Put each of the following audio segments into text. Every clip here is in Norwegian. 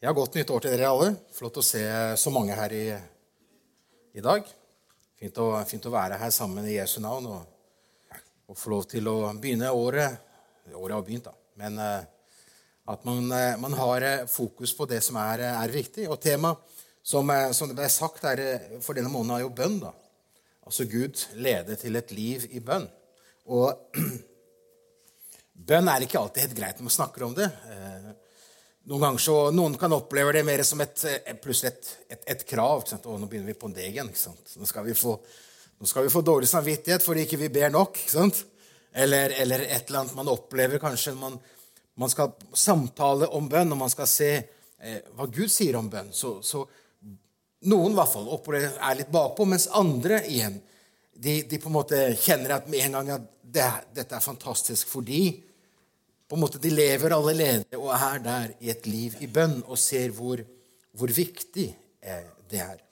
Ja, Godt nytt år til dere alle. Flott å se så mange her i, i dag. Fint å, fint å, være her sammen i Jesu navn og, og, få lov til å begynne året Året har begynt, da. Men uh, at man, uh, man, har uh, fokus på det som er, er viktig. Og temaet som, som, det ble sagt er, for denne måneden, er jo bønn. da. Altså Gud leder til et liv i bønn. Og bønn er ikke alltid helt greit når man snakker om det. Uh, noen ganger så, noen kan oppleve det mer som et, eh, plutselig et, et, et krav. Ikke sant? Å, nå begynner vi på det igjen. Ikke sant? Nå, skal vi få, skal vi få dårlig samvittighet fordi ikke vi ber nok. Ikke sant? Eller, eller et eller annet man opplever kanskje man, man skal samtale om bønn, og man skal se eh, hva Gud sier om bønn. Så, så noen i hvert fall er litt bakpå, mens andre igjen de, de, på en måte kjenner at med en gang at det, dette er fantastisk fordi på en måte De lever allerede og er der i et liv i bønn og ser hvor, hvor viktig eh, det er.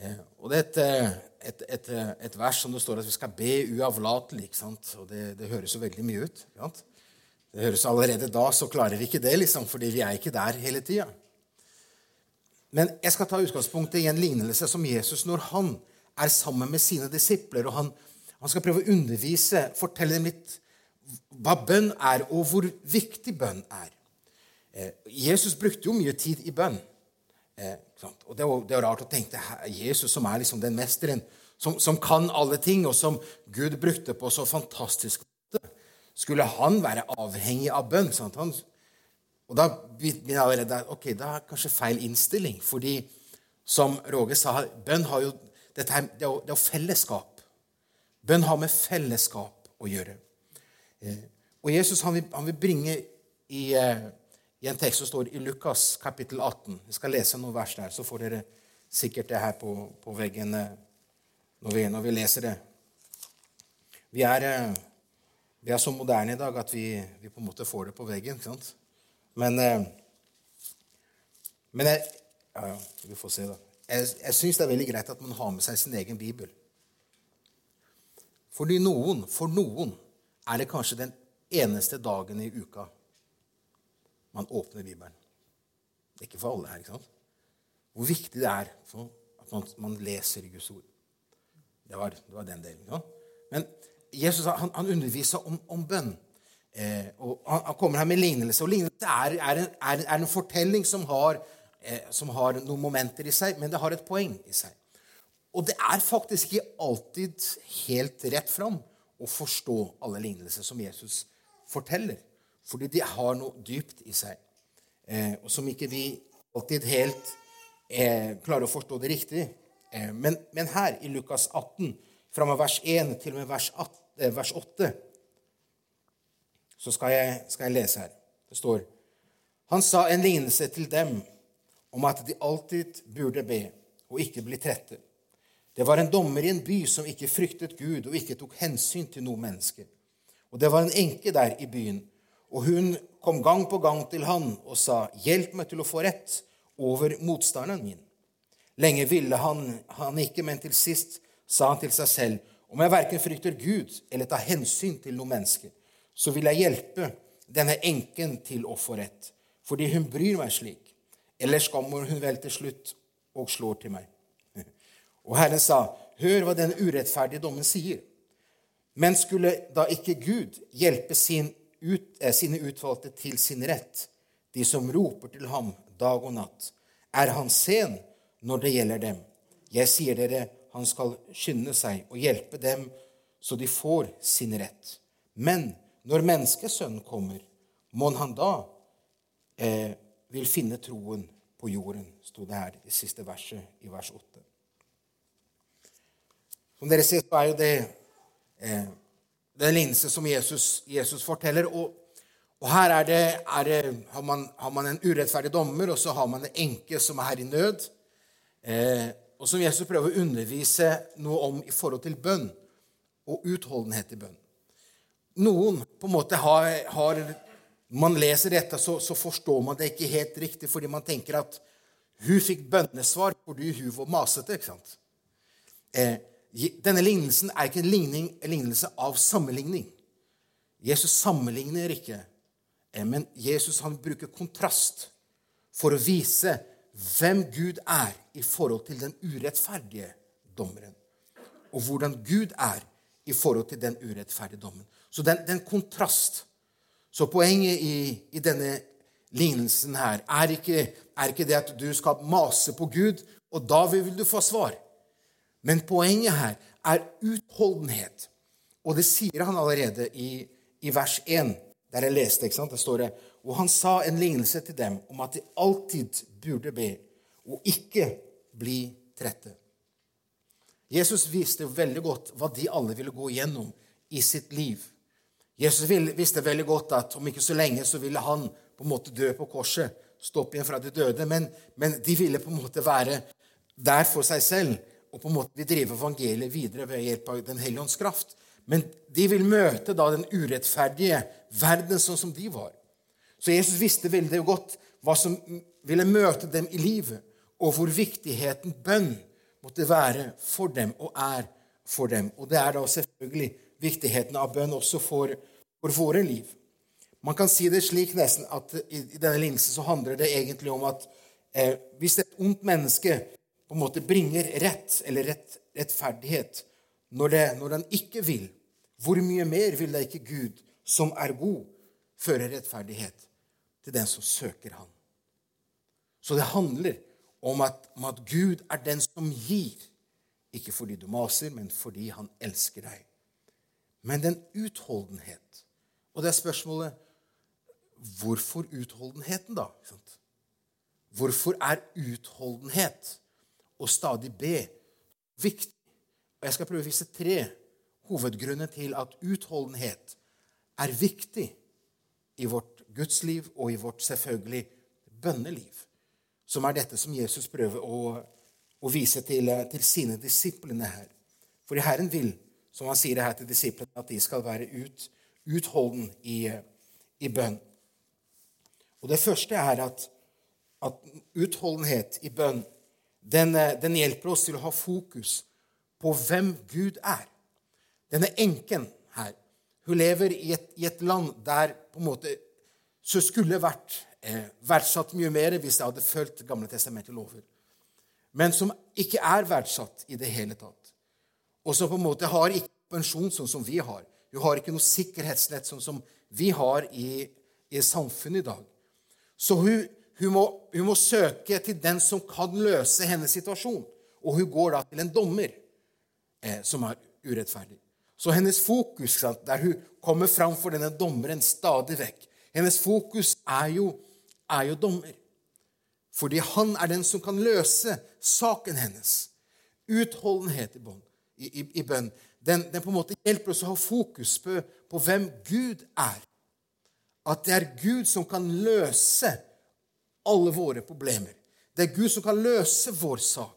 Eh, og Det er et, eh, et, et, vers som det står at vi skal be uavlatelig. Og det, det høres jo veldig mye ut. Ikke sant? Det høres Allerede da så klarer vi ikke det, liksom, fordi vi er ikke der hele tida. Men jeg skal ta utgangspunktet i en lignelse som Jesus når han er sammen med sine disipler. og Han, han skal prøve å undervise, fortelle dem litt hva bønn er, og hvor viktig bønn er. Eh, Jesus brukte jo mye tid i bønn. Eh, og det er, rart å tenke Jesus, som er liksom den mesteren, som, som, kan alle ting, og som Gud brukte på så fantastisk måte, skulle han være avhengig av bønn? Han, og da begynner jeg allerede ok, da er kanskje feil innstilling. fordi som Roger sa, bønn har jo, dette her, er jo, det er jo fellesskap. Bønn har med fellesskap å gjøre. Eh, og Jesus han vil, han vil bringe i, eh, i, en tekst som står i Lukas kapittel 18 Jeg skal lese noen vers der, så får dere sikkert det her på, på veggen eh, når vi, når vi, leser det. Vi er, vi er, så moderne i dag at vi, vi, på en måte får det på veggen. ikke sant? Men, men jeg, ja, ja, vi får se, da. Jeg, jeg syns det er veldig greit at man har med seg sin egen bibel. Fordi noen, for noen er det kanskje den eneste dagen i uka man åpner Bibelen. Det er ikke for alle her. ikke sant? Hvor viktig det er for at man, man leser Guds ord. Det var, det var den delen. Ja? Men Jesus han, han underviser om, om bønn. Eh, og han, han, kommer her med lignelse. Og lignelse er, er, en, er, er en, fortelling som har, eh, som har noen momenter i seg, men det har et poeng i seg. Og det er faktisk ikke alltid helt rett fram å forstå alle lignelser som Jesus forteller. Fordi de har noe dypt i seg, eh, og som ikke vi alltid helt eh, klarer å forstå det riktig. Eh, men, men, her i Lukas 18, fra med vers 1 til og med vers 8, eh, vers 8 så skal jeg, skal jeg lese her. Det står Han sa en lignelse til dem om at de alltid burde be og ikke bli trette. Det var en dommer i en by som ikke fryktet Gud og ikke tok hensyn til noe menneske. Og det var en enke der i byen, og hun kom gang på gang til han og sa, 'Hjelp meg til å få rett over motstanderen min.' Lenge ville han, han ikke, men til sist sa han til seg selv, 'Om jeg verken frykter Gud eller tar hensyn til noe menneske, så vil jeg hjelpe denne enken til å få rett, fordi hun bryr meg slik. Ellers kommer hun vel til slutt og slår til meg.' Og Herren sa, hør hva den urettferdige dommen sier. Men skulle da ikke Gud hjelpe sin ut, eh, sine utvalgte til sin rett, de som roper til ham dag og natt? Er han sen når det gjelder dem? Jeg sier dere, han skal skynde seg og hjelpe dem så de får sin rett. Men når menneskesønnen kommer, må han da eh, vil finne troen på jorden, sto det her i siste verset i vers 8. Som dere ser, så er jo det eh, den lignelse som Jesus, Jesus forteller. Og, og, her er det, er det har, man, har, man, en urettferdig dommer, og så har man en enke som er her i nød. Eh, og som Jesus prøver å undervise noe om i forhold til bønn og utholdenhet i bønn. Noen på en måte har, har man leser dette, så, så, forstår man det ikke helt riktig, fordi man tenker at hun fikk bønnesvar fordi hun var masete. ikke sant? Eh, denne lignelsen er ikke en, ligning, en lignelse av sammenligning. Jesus sammenligner ikke, eh, men Jesus han bruker kontrast for å vise hvem Gud er i forhold til den urettferdige dommeren. Og hvordan Gud er i forhold til den urettferdige dommen. Så den, den kontrast. Så poenget i, i denne lignelsen her er ikke, er ikke, det at du skal mase på Gud, og da vil du få svar. Men poenget her er utholdenhet. Og det sier han allerede i, i vers 1, der jeg leste. ikke sant? Der står det, Og han sa en lignelse til dem om at de alltid burde be og ikke bli trette. Jesus viste jo veldig godt hva de alle ville gå igjennom i sitt liv. Jesus visste veldig godt at om ikke så lenge så ville han på en måte dø på korset, stå opp igjen fra de døde. Men, men, de ville på en måte være der for seg selv og på en måte drive evangeliet videre ved hjelp av Den hellige ånds kraft. Men de vil møte da den urettferdige verden sånn som de var. Så Jesus visste veldig godt hva som ville møte dem i livet, og hvor viktigheten bønn måtte være for dem og er for dem. Og det er da selvfølgelig viktigheten av bønn også for, for våre liv. Man kan si det slik nesten at i, i denne lignelsen så handler det egentlig om at eh, hvis et ondt menneske på en måte bringer rett eller rett, rettferdighet når, det, når den ikke vil, hvor mye mer vil da ikke Gud, som er god, føre rettferdighet til den som søker Han? Så det handler om at, om at Gud er den som gir, ikke fordi du maser, men fordi Han elsker deg. Men den utholdenhet Og det er spørsmålet hvorfor utholdenheten, da? Hvorfor er utholdenhet og stadig be viktig? Og Jeg skal prøve å vise tre hovedgrunner til at utholdenhet er viktig i vårt gudsliv og i vårt selvfølgelig bønneliv. Som er dette som Jesus prøver å, å vise til, til, sine disiplene her. For Herren vil, som han sier det her til disiplene, at de skal være ut, utholden i, i bønn. Og Det første er at, at utholdenhet i bønn den, den hjelper oss til å ha fokus på hvem Gud er. Denne enken her hun lever i et, i et land der på en måte så skulle vært eh, verdsatt mye mer hvis jeg hadde fulgt Gamle testamentet lover. Men som ikke er verdsatt i det hele tatt. Og som på en måte har ikke pensjon sånn som vi har. Hun har ikke noe sikkerhetsnett sånn som vi har i, i samfunnet i dag. Så hun, hun, må, hun, må, søke til den som kan løse hennes situasjon. Og hun går da til en dommer eh, som er urettferdig. Så hennes fokus, der hun kommer fram for denne dommeren stadig vekk Hennes fokus er jo, er jo dommer. Fordi han er den som kan løse saken hennes. Utholdenhet i, bønn. I, i, i bønn. Den, den, på en måte hjelper oss å ha fokus på, på hvem Gud er. At det er Gud som kan løse alle våre problemer. Det er Gud som kan løse vår sak.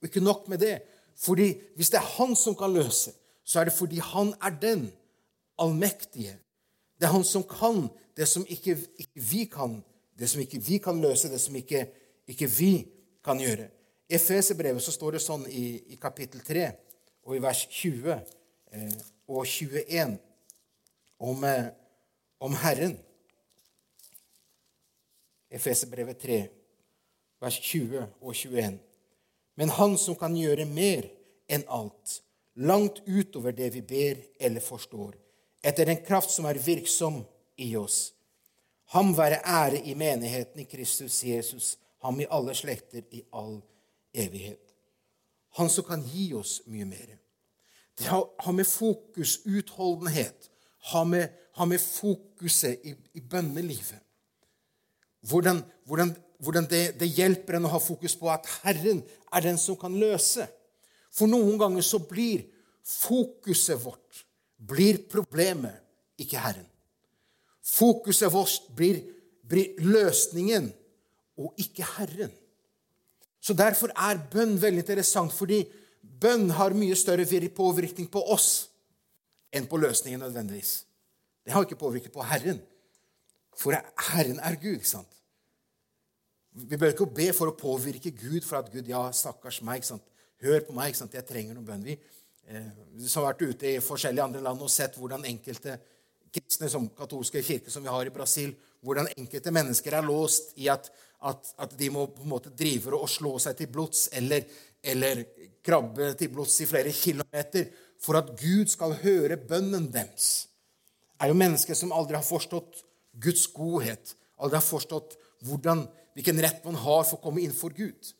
Og ikke nok med det. Fordi Hvis det er Han som kan løse, så er det fordi han er den allmektige. Det er han som kan det som ikke, ikke vi kan. Det som ikke vi kan løse, det som ikke, ikke vi kan gjøre. I Efeserbrevet står det sånn i, i, kapittel 3 og i vers 20 eh, og 21 om, eh, om Herren. Efeserbrevet 3, vers 20 og 21. Men Han som kan gjøre mer enn alt, langt utover det vi ber eller forstår, etter den kraft som er virksom i oss. Ham være ære i menigheten i Kristus Jesus, ham i alle slekter i all evighet. Han som kan gi oss mye mer. Det har med fokus, utholdenhet, har med, har med fokuset i, i bønnelivet. Hvordan, hvordan, hvordan det, det hjelper en å ha fokus på at Herren er den som kan løse. For noen ganger så blir fokuset vårt blir problemet, ikke Herren. Fokuset vårt blir, blir løsningen og ikke Herren. Så Derfor er bønn veldig interessant, fordi bønn har mye større påvirkning på oss enn på løsningen nødvendigvis. Det har ikke påvirket på Herren, for Herren er Gud. ikke sant? Vi bør ikke be for å påvirke Gud for at Gud ja, stakkars meg. ikke sant? Hør på meg, ikke sant? jeg trenger noen bønn. Vi, eh, som har vært ute i forskjellige andre land og sett hvordan enkelte kristne som katolske kirker som vi har i Brasil, hvordan enkelte mennesker er låst i at, at, at, de må på en måte drive og slå seg til blods eller, eller krabbe til blods i flere kilometer for at Gud skal høre bønnen deres. Det er jo mennesker som aldri har forstått Guds godhet, aldri har forstått hvordan, hvilken rett man har for å komme inn for Gud.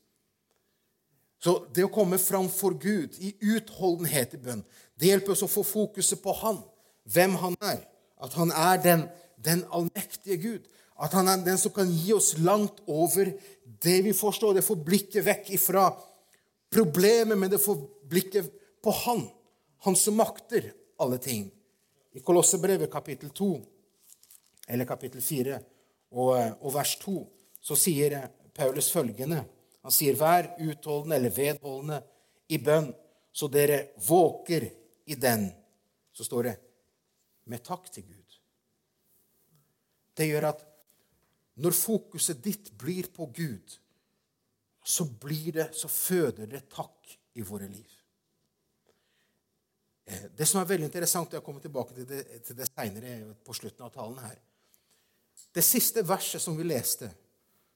Så det å komme fram for Gud i utholdenhet i bønn, det hjelper oss å få fokuset på Han, hvem Han er. At Han er den, den allmektige Gud. At Han er den som kan gi oss langt over det vi forstår. Det får blikket vekk ifra problemet, men det får blikket på Han. Han som makter alle ting. I Kolossebrevet kapittel 2, eller kapittel 4 og, og vers 2, så sier Paulus følgende han sier, 'Vær utholdende eller vedholdende i bønn, så dere våker i den.' Så står det 'med takk til Gud'. Det gjør at når fokuset ditt blir på Gud, så blir det, så føder det takk i våre liv. Eh, det som er veldig interessant, og jeg kommer tilbake til det, til det senere på slutten av talen her Det siste verset som vi leste,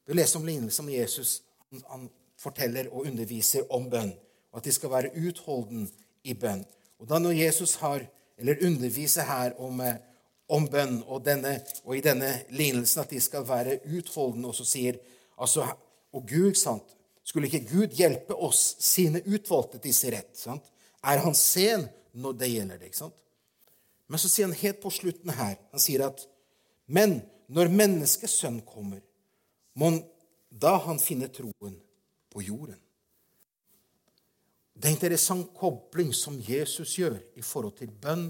vi leste om lignelsen om Jesus han forteller og underviser om bønn, og at de skal være utholden i bønn. Og da når Jesus har, eller underviser her om, eh, om bønn, og, denne, og, i denne lignelsen at de skal være utholdende, og så sier altså, Og Gud, sant? Skulle ikke Gud hjelpe oss, sine utvalgte, disse rett? Sant? Er han sen når det gjelder det? ikke sant? Men så sier han helt på slutten her han sier at Men når menneskesønn kommer, må da han finner troen på jorden. Det er en interessant kobling som Jesus gjør i forhold til bønn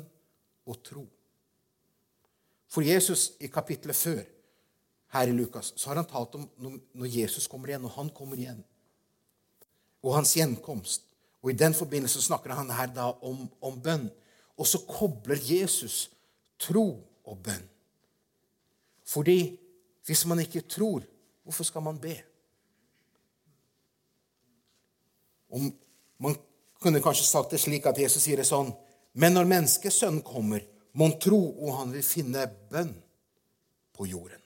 og tro. For Jesus i kapittelet før, her i Lukas, så har han talt om når Jesus kommer igjen, og han kommer igjen, og hans gjenkomst. Og I den forbindelse snakker han her da om, om bønn. Og så kobler Jesus tro og bønn. Fordi hvis man ikke tror Hvorfor skal man be? Om man kunne kanskje sagt det slik at Jesus sier det sånn Men når menneskesønnen kommer, mon tro og han vil finne bønn på jorden.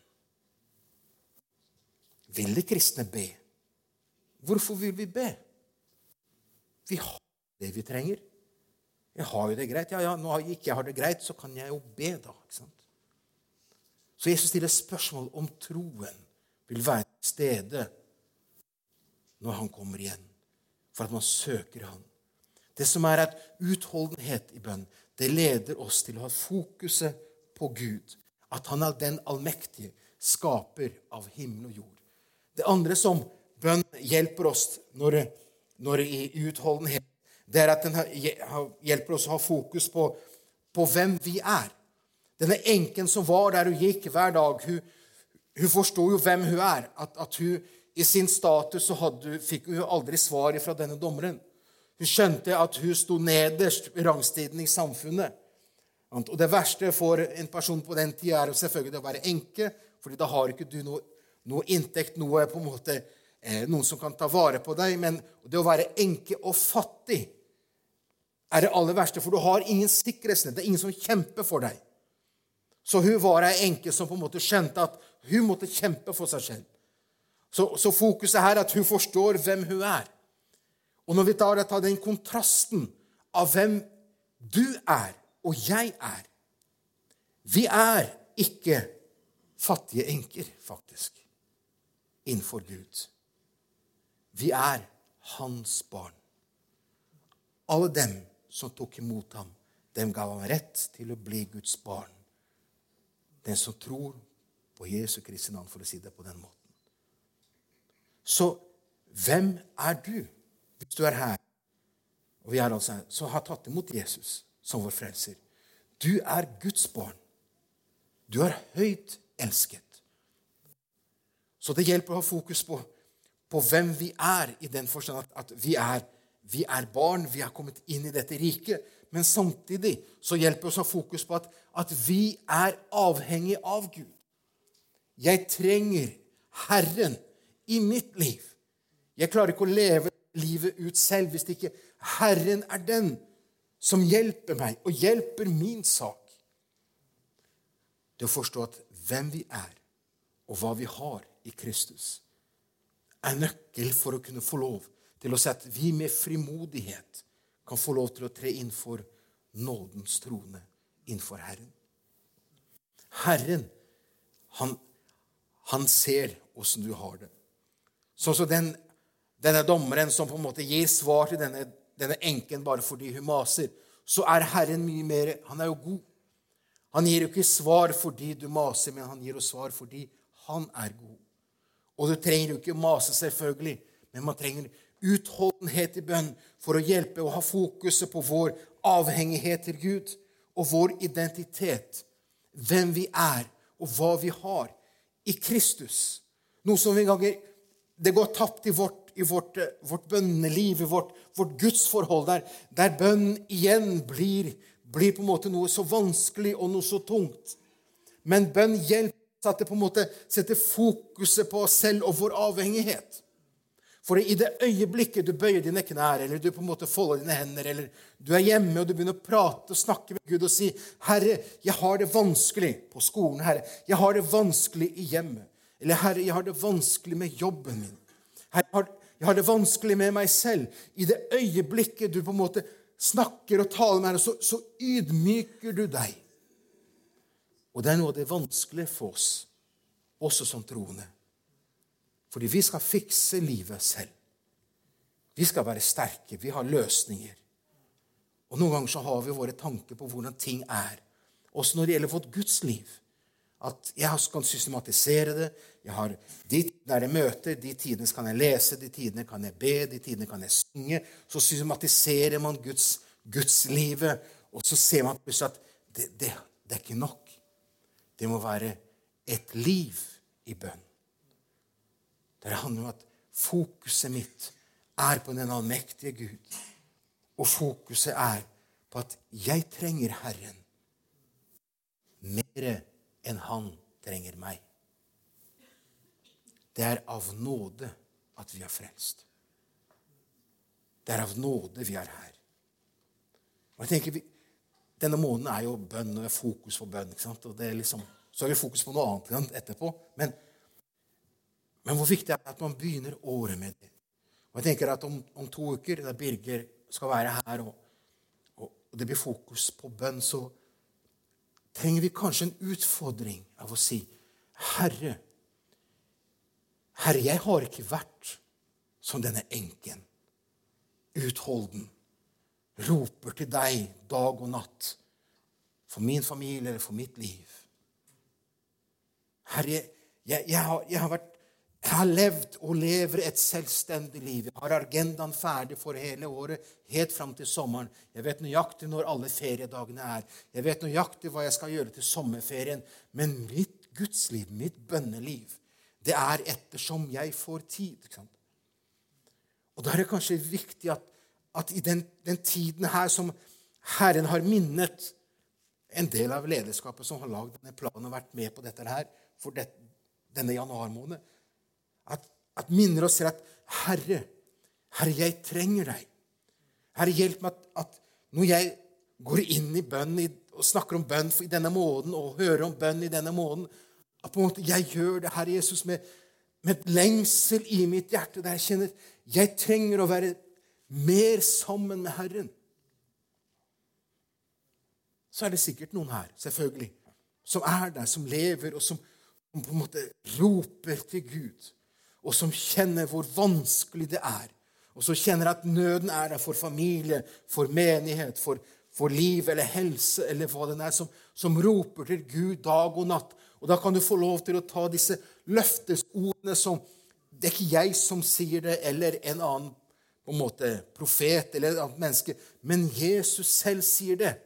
Vil de kristne be? Hvorfor vil vi be? Vi har det vi trenger. Jeg har jo det greit. Ja, ja, jeg ikke har det greit, så kan jeg jo be, da. ikke sant? Så Jesus stiller spørsmål om troen vil være til stede når han kommer igjen, for at man søker han. Det som er at utholdenhet i bønn, det leder oss til å ha fokuset på Gud. At han er den allmektige, skaper av himmel og jord. Det andre som bønn hjelper oss når, når i utholdenhet, det er at den hjelper oss å ha fokus på, på hvem vi er. Denne enken som var der hun gikk hver dag, hun, hun forsto jo hvem hun er. At, at hun i sin status hadde, fikk hun aldri svar fra denne dommeren. Hun skjønte at hun sto nederst i rangstiden i samfunnet. Og Det verste for en person på den tida er selvfølgelig å være enke, fordi da har ikke du noe, noe inntekt, noe på en måte, eh, noen som kan ta vare på deg. Men det å være enke og fattig er det aller verste, for du har ingen sikkerhetsnett. Det er ingen som kjemper for deg. Så hun var ei enke som på en måte skjønte at hun måtte kjempe for seg selv. Så, så fokuset her er at hun forstår hvem hun er. Og når vi tar, den kontrasten av hvem du er og jeg er Vi er ikke fattige enker, faktisk, innenfor Gud. Vi er hans barn. Alle dem som tok imot ham, dem ga ham rett til å bli Guds barn. Den som tror på Jesu Kristi navn, for å si det på den måten. Så hvem er du, hvis du er her, og vi er altså her, som har tatt imot Jesus som vår frelser? Du er Guds barn. Du er høyt elsket. Så det hjelper å ha fokus på, på hvem vi er, i den forstand at, at vi, er, vi, er, barn, vi har kommet inn i dette riket. Men samtidig så hjelper oss å ha fokus på at, at vi er avhengig av Gud. Jeg trenger Herren i mitt liv. Jeg klarer ikke å leve livet ut selv hvis ikke Herren er den som hjelper meg og hjelper min sak. Det å forstå at hvem vi er, og hva vi har i Kristus, er nøkkel for å kunne få lov til å si at vi med frimodighet kan få lov til å tre innenfor nådens trone innenfor Herren. Herren, han, han ser åssen du har det. Sånn som den, denne dommeren som på en måte gir svar til denne, denne enken bare fordi hun maser, så er Herren mye mer Han er jo god. Han gir jo ikke svar fordi du maser, men han gir jo svar fordi han er god. Og du trenger jo ikke mase, selvfølgelig, men man trenger utholdenhet i bønn for å hjelpe og ha fokuset på vår avhengighet til Gud og vår identitet, hvem vi er, og hva vi har i Kristus. Noe som en gang det går tapt i vårt, i vårt, vårt bønneliv, i vårt, vårt gudsforhold, der, der bønn igjen blir, blir, på en måte noe så vanskelig og noe så tungt. Men bønn hjelper oss at det på en måte setter fokuset på oss selv og vår avhengighet. For i det øyeblikket du bøyer dine knær, eller du på en måte folder dine hender, eller du er hjemme og du begynner å prate og snakke med Gud og si 'Herre, jeg har det vanskelig på skolen. Herre, jeg har det vanskelig i hjemmet.' Eller 'Herre, jeg har det vanskelig med jobben min.' Herre, jeg har, det vanskelig med meg selv. I det øyeblikket du på en måte snakker og taler med Herre, så, så ydmyker du deg. Og det er noe av det vanskelige for oss, også som troende. Fordi vi skal fikse livet selv. Vi skal være sterke. Vi har løsninger. Og Noen ganger så har vi våre tanker på hvordan ting er. Også når det gjelder vårt Guds liv. At jeg kan systematisere det. Jeg har De tidene jeg møter, de tidene kan jeg lese, de tidene kan jeg be, de tidene kan jeg synge. Så systematiserer man Guds, livet. og så ser man plutselig at det, det, det er ikke nok. Det må være et liv i bønn. Det handler om at fokuset mitt er på den allmektige Gud. Og fokuset er på at jeg trenger Herren mer enn Han trenger meg. Det er av nåde at vi er frelst. Det er av nåde vi er her. Og jeg tenker, Denne måneden er jo bønn, og fokus på bønn. ikke sant? Og det er liksom, Så har vi fokus på noe annet etterpå. Men men hvor viktig er det at man begynner året med det? Og jeg tenker at Om, om to uker, da Birger skal være her, og, og, og det blir fokus på bønn, så trenger vi kanskje en utfordring av å si Herre, Herre, jeg har ikke vært som denne enken. Utholden. Roper til deg dag og natt. For min familie eller for mitt liv. Herre, jeg, jeg, har, jeg har vært jeg har levd og lever et selvstendig liv. Jeg har agendaen ferdig for hele året, helt fram til sommeren. Jeg vet nøyaktig når alle feriedagene er. Jeg vet nøyaktig hva jeg skal gjøre til sommerferien. Men mitt gudsliv, mitt bønneliv, det er ettersom jeg får tid. Og da er det kanskje viktig at, at i den, den, tiden her som Herren har minnet en del av lederskapet som har lagd denne planen og vært med på dette her for det, denne januarmåneden, at, at minner oss til at Herre, Herre, jeg trenger deg. Herre, hjelp meg at, at når jeg går inn i bønn i, og snakker om bønn i denne måneden, og hører om bønn i denne måneden, at på en måte jeg gjør det, Herre Jesus, med, med lengsel i mitt hjerte, der jeg kjenner jeg trenger å være mer sammen med Herren. Så er det sikkert noen her, selvfølgelig, som er der, som lever, og som på en måte roper til Gud og som kjenner hvor vanskelig det er, og som kjenner at nøden er der for familie, for menighet, for, for liv eller helse eller hva det er, som, som, roper til Gud dag og natt. Og Da kan du få lov til å ta disse løftesordene som Det er ikke jeg som sier det, eller en annen på en måte profet eller et annet menneske, men Jesus selv sier det.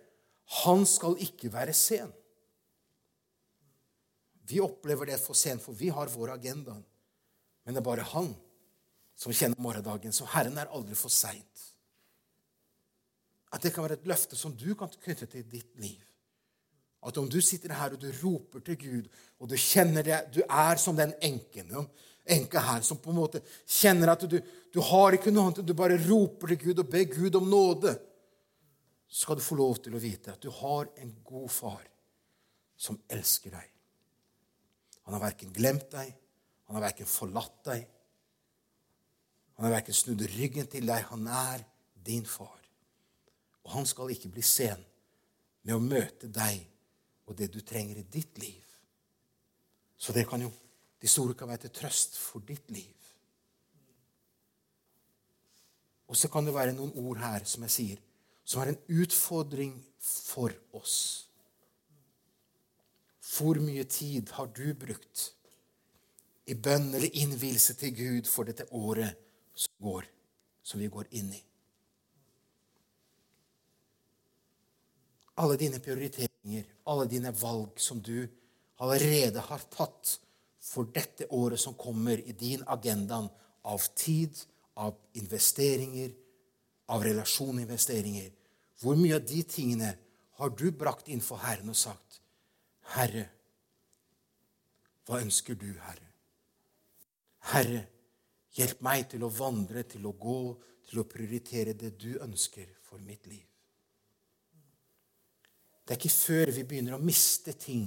Han skal ikke være sen. Vi opplever det for sent, for vi har vår agenda. Men det er bare han som kjenner morgendagen. Så Herren er aldri for seint. At det kan være et løfte som du kan knytte til ditt liv. At om du sitter her og du roper til Gud, og du kjenner det Du er som den enken enka her som på en måte kjenner at du, du har ikke noe annet, du bare roper til Gud og ber Gud om nåde. Så skal du få lov til å vite at du har en god far som elsker deg. Han har verken glemt deg han har verken forlatt deg, Han har verken snudd ryggen til deg. Han er din far. Og han skal ikke bli sen med å møte deg og det du trenger i ditt liv. Så det kan jo, de store kan være til trøst for ditt liv. Og så kan det være noen ord her som jeg sier, som er en utfordring for oss. Hvor mye tid har du brukt i bønn eller innvielse til Gud for dette året som går, som vi går inn i? Alle dine prioriteringer, alle dine valg som du allerede har tatt for dette året som kommer i din agenda av tid, av investeringer, av relasjoninvesteringer. Hvor mye av de tingene har du brakt inn for Herren og sagt, 'Herre, hva ønsker du, Herre?' Herre, hjelp meg til å vandre, til å gå, til å prioritere det du ønsker for mitt liv. Det er ikke før vi begynner å miste ting,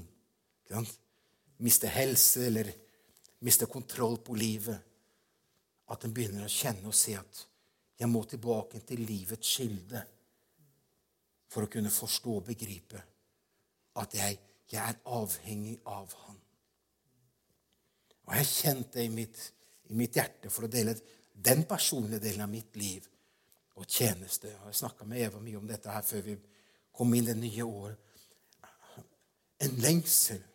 miste helse eller miste kontroll på livet, at en begynner å kjenne og se at jeg må tilbake til livets kilde for å kunne forstå og begripe at jeg, jeg er avhengig av Han. Og jeg har kjent det i mitt, i mitt, hjerte for å dele den personlige delen av mitt liv og tjeneste. Jeg har snakka med Eva mye om dette her før vi kom inn det nye året. En lengsel.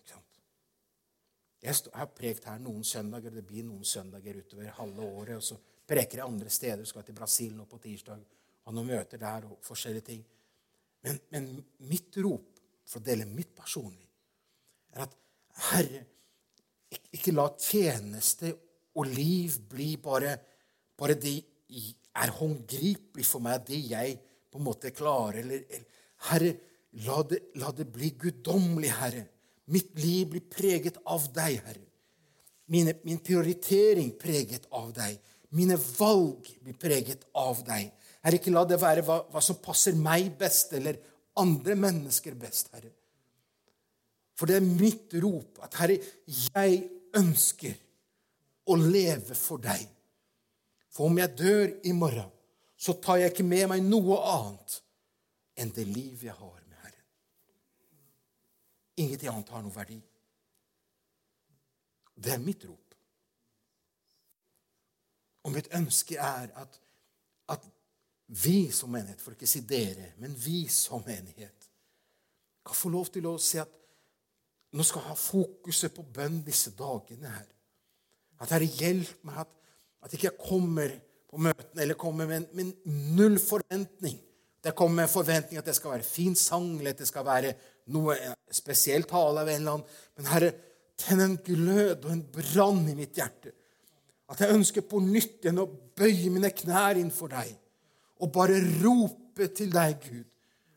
Jeg har prekt her noen søndager, det blir noen søndager utover halve året. og så preker jeg andre steder. Skal til Brasil nå på tirsdag. Ha noen møter der og forskjellige ting. Men, men mitt rop, for å dele mitt personlig, er at Herre, ikke la tjeneste og liv bli bare, bare det er håndgripelig for meg, det jeg på en måte klarer. Eller, herre, la det, la det bli guddommelig, Herre. Mitt liv blir preget av deg, Herre. Mine, min prioritering preget av deg. Mine valg blir preget av deg. Herre, ikke la det være hva, hva som passer meg best, eller andre mennesker best, Herre. For det er mitt rop at Herre, jeg ønsker å leve for deg. For om jeg dør i morgen, så tar jeg ikke med meg noe annet enn det liv jeg har med Herren. Ingenting annet har noen verdi. Det er mitt rop. Og mitt ønske er at, at vi som menighet, for ikke å si dere, men vi som menighet, kan få lov til å se at nå skal jeg ha fokuset på bønn disse dagene her. At Herre, hjelp meg at, at ikke jeg kommer på møtene eller kommer med, med null forventning. Det kommer med forventning at det skal være fin sang, eller at det skal være noe spesiell tale av en eller annen. Men Herre, tenn en glød og en brann i mitt hjerte. At jeg ønsker på nytt igjen å bøye mine knær innfor deg og bare rope til deg, Gud,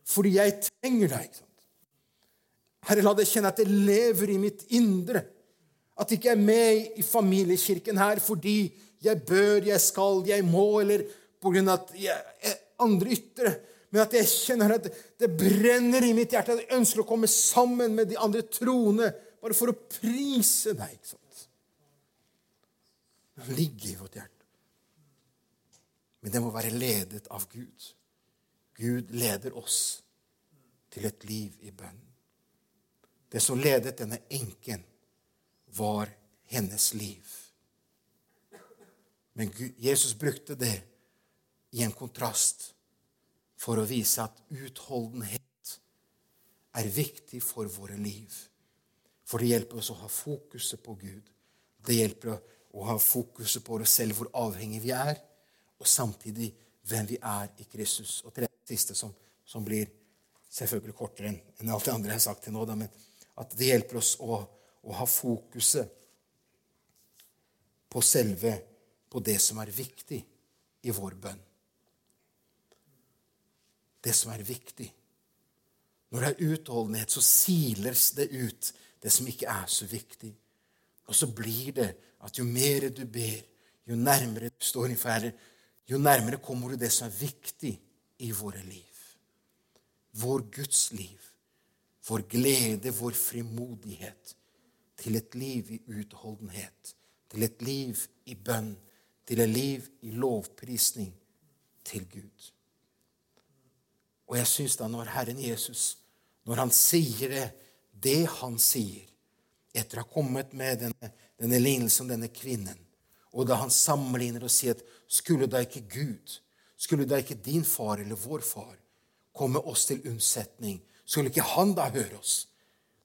fordi jeg trenger deg. Herre, la det kjenne at det lever i mitt indre. At jeg ikke er med i familiekirken her fordi jeg bør, jeg skal, jeg må, eller på grunn av at jeg er andre ytre. Men at jeg kjenner at det brenner i mitt hjerte. At jeg ønsker å komme sammen med de andre troende bare for å prise deg. ikke sant? Det ligger i vårt hjerte. Men det må være ledet av Gud. Gud leder oss til et liv i bønn. Det som ledet denne enken, var hennes liv. Men Jesus brukte det i en kontrast for å vise at utholdenhet er viktig for våre liv. For det hjelper oss å ha fokuset på Gud. Det hjelper å ha fokuset på oss selv, hvor avhengige vi er, og samtidig hvem vi er i Kristus. Og til det siste, som, som blir selvfølgelig kortere enn alt det andre jeg har sagt til nå, da, men at det hjelper oss å, å ha fokuset på selve på det som er viktig i vår bønn. Det som er viktig. Når det er utholdenhet, så siles det ut det som ikke er så viktig. Og så blir det at jo mer du ber, jo nærmere du står i ferde, jo nærmere kommer du det som er viktig i våre liv. Vår Guds liv vår glede, vår frimodighet til et liv i utholdenhet, til et liv i bønn, til et liv i lovprisning til Gud. Og jeg syns da når Herren Jesus, når han sier det, det han sier, etter å ha kommet med denne, denne lignelsen om denne kvinnen, og da han sammenligner og sier at skulle da ikke Gud, skulle da ikke din far eller vår far komme oss til unnsetning, skulle ikke han da høre oss?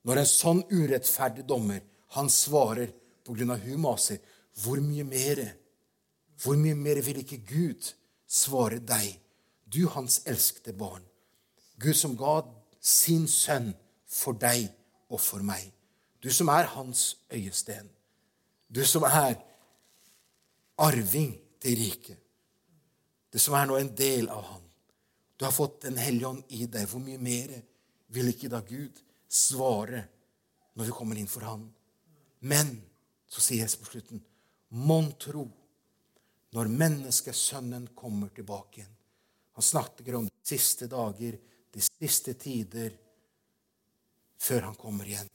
Når en sånn urettferdig dommer, han svarer på grunn av hun hvor mye mer, hvor mye mer vil ikke Gud svare deg, du hans elskede barn? Gud som ga sin sønn for deg og for meg. Du som er hans øyesten. Du som er arving til riket. Du som er nå en del av han. Du har fått Den hellige ånd i deg. Hvor mye mer vil ikke da Gud svare når vi kommer inn for han? Men så sier Jesus på slutten Mon tro, når menneskesønnen kommer tilbake igjen Han snakker om de siste dager de siste tider før han kommer igjen.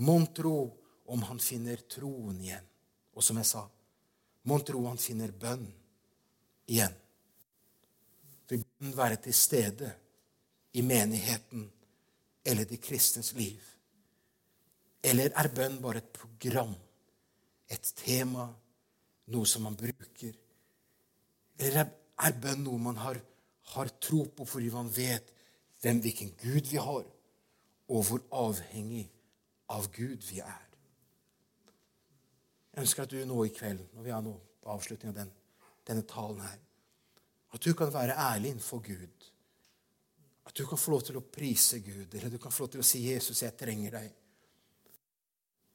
Mon tro om han finner troen igjen. Og som jeg sa, mon tro han finner bønn igjen. Vil bønn være til stede i menigheten eller de kristnes liv? Eller er bønn bare et program, et tema, noe som man bruker? Eller er bønn noe man har har tro på fordi man vet hvem, hvilken Gud vi har, og hvor avhengig av Gud vi er. Jeg ønsker at du nå i kveld, når vi er nå på avslutningen av den, denne talen her, at du kan være ærlig innenfor Gud. Du kan få lov til å prise Gud, eller du kan få lov til å si 'Jesus, jeg trenger deg'.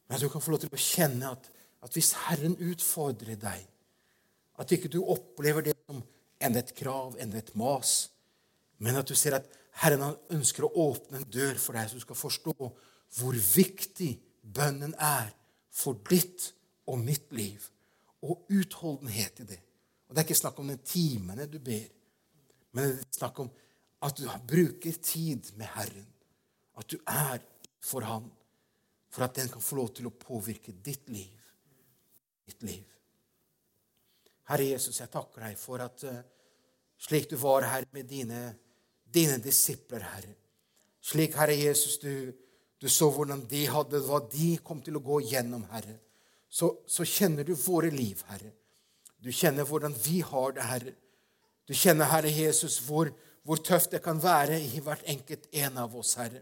Men du kan få lov til å kjenne at, at hvis Herren utfordrer deg, at ikke du opplever det som enda et krav, enda et mas. Men at du ser at Herren han ønsker å åpne en dør for deg, så du skal forstå hvor viktig bønnen er for ditt og mitt liv. Og utholdenhet i det. Og Det er ikke snakk om de timene du ber, men det er snakk om at du bruker tid med Herren. At du er for Han, for at den kan få lov til å påvirke ditt liv. Ditt liv. Herre Jesus, jeg takker deg for at uh, slik du var her med dine, dine disipler, Herre. Slik, Herre Jesus, du, du, så hvordan de hadde hva de kom til å gå gjennom, Herre. Så, så kjenner du våre liv, Herre. Du kjenner hvordan vi har det, Herre. Du kjenner, Herre Jesus, hvor, hvor tøft det kan være i hvert enkelt en av oss, Herre.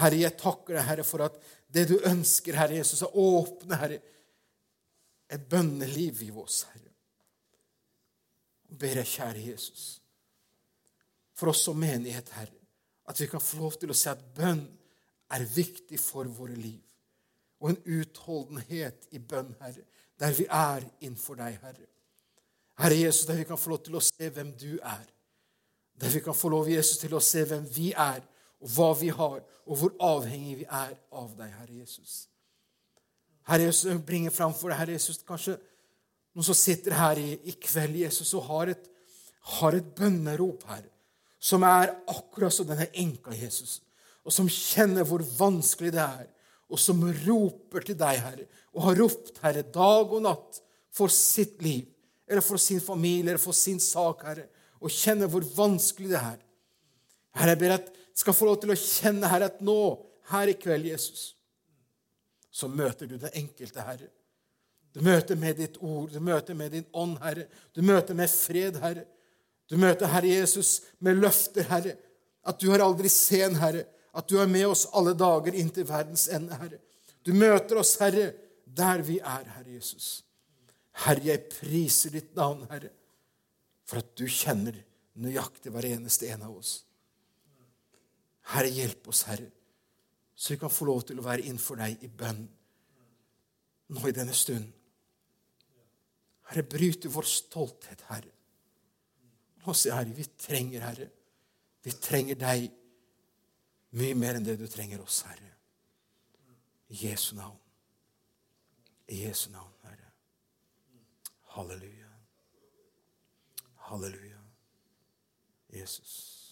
Herre, jeg takker deg, Herre, for at det du ønsker, Herre Jesus, er å åpne, Herre, et bønneliv i oss, Herre. Og ber jeg, kjære Jesus, for oss som menighet, Herre, at vi kan få lov til å se at bønn er viktig for våre liv. Og en utholdenhet i bønn, Herre, der vi er innenfor deg, Herre. Herre Jesus, der vi kan få lov til å se hvem du er. Der vi kan få lov Jesus, til å se hvem vi er, og hva vi har, og hvor avhengig vi er av deg, Herre Jesus. Herre Jesus, bringer fram for deg, Herre Jesus, kanskje noen som sitter her i, i kveld, Jesus, og har et, har et bønnerop her, som er akkurat som denne enka, Jesus, og som kjenner hvor vanskelig det er, og som roper til deg, Herre, og har ropt, Herre, dag og natt for sitt liv, eller for sin familie, eller for sin sak, Herre, og kjenner hvor vanskelig det er. Herre, jeg ber at skal få lov til å kjenne, Herre, at nå, her i kveld, Jesus, så møter du den enkelte, Herre. Du møter med ditt ord, du møter med din ånd, Herre. Du møter med fred, Herre. Du møter, Herre Jesus, med løfter, Herre. At du har aldri sen, Herre. At du er med oss alle dager inntil verdens ende, Herre. Du møter oss, Herre, der vi er, Herre Jesus. Herre, jeg priser ditt navn, Herre, for at du kjenner nøyaktig hver eneste en av oss. Herre, hjelp oss, Herre, så vi kan få lov til å være innenfor deg i bønn nå i denne stund. Herre, bryte vår stolthet, Herre. Nå sier Herre, vi trenger, Herre. Vi trenger deg mye mer enn det du trenger oss, Herre. I Jesu navn. I Jesu navn, Herre. Halleluja. Halleluja. Jesus.